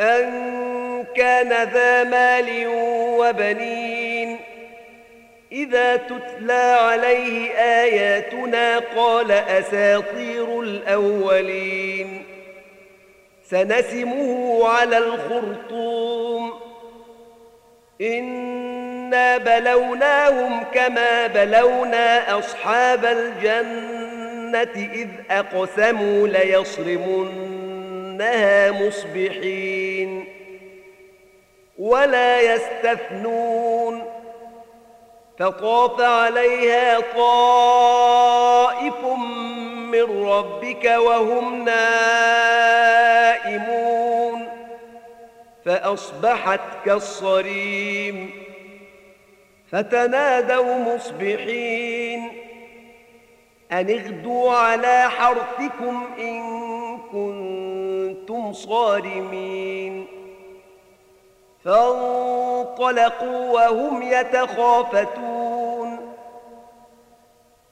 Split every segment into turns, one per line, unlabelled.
أن كان ذا مال وبنين. إذا تتلى عليه آياتنا قال أساطير الأولين. سنسمه على الخرطوم. إنا بلوناهم كما بلونا أصحاب الجنة إذ أقسموا ليصرمنها مصبحين ولا يستثنون فطاف عليها طائف من ربك وهم نائمون فأصبحت كالصريم فتنادوا مصبحين أن اغدوا على حرثكم إن صارمين. فانطلقوا وهم يتخافتون.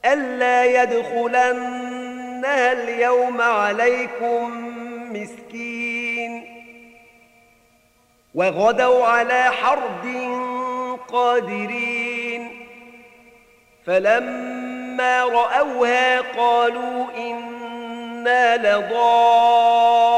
ألا يدخلنها اليوم عليكم مسكين. وغدوا على حرد قادرين. فلما رأوها قالوا إنا لضالون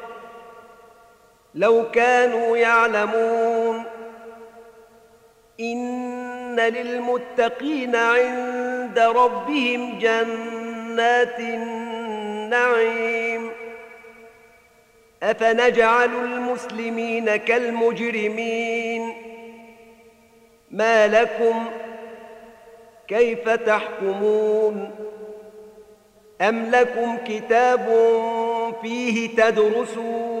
لو كانوا يعلمون. إن للمتقين عند ربهم جنات النعيم. أفنجعل المسلمين كالمجرمين. ما لكم كيف تحكمون؟ أم لكم كتاب فيه تدرسون؟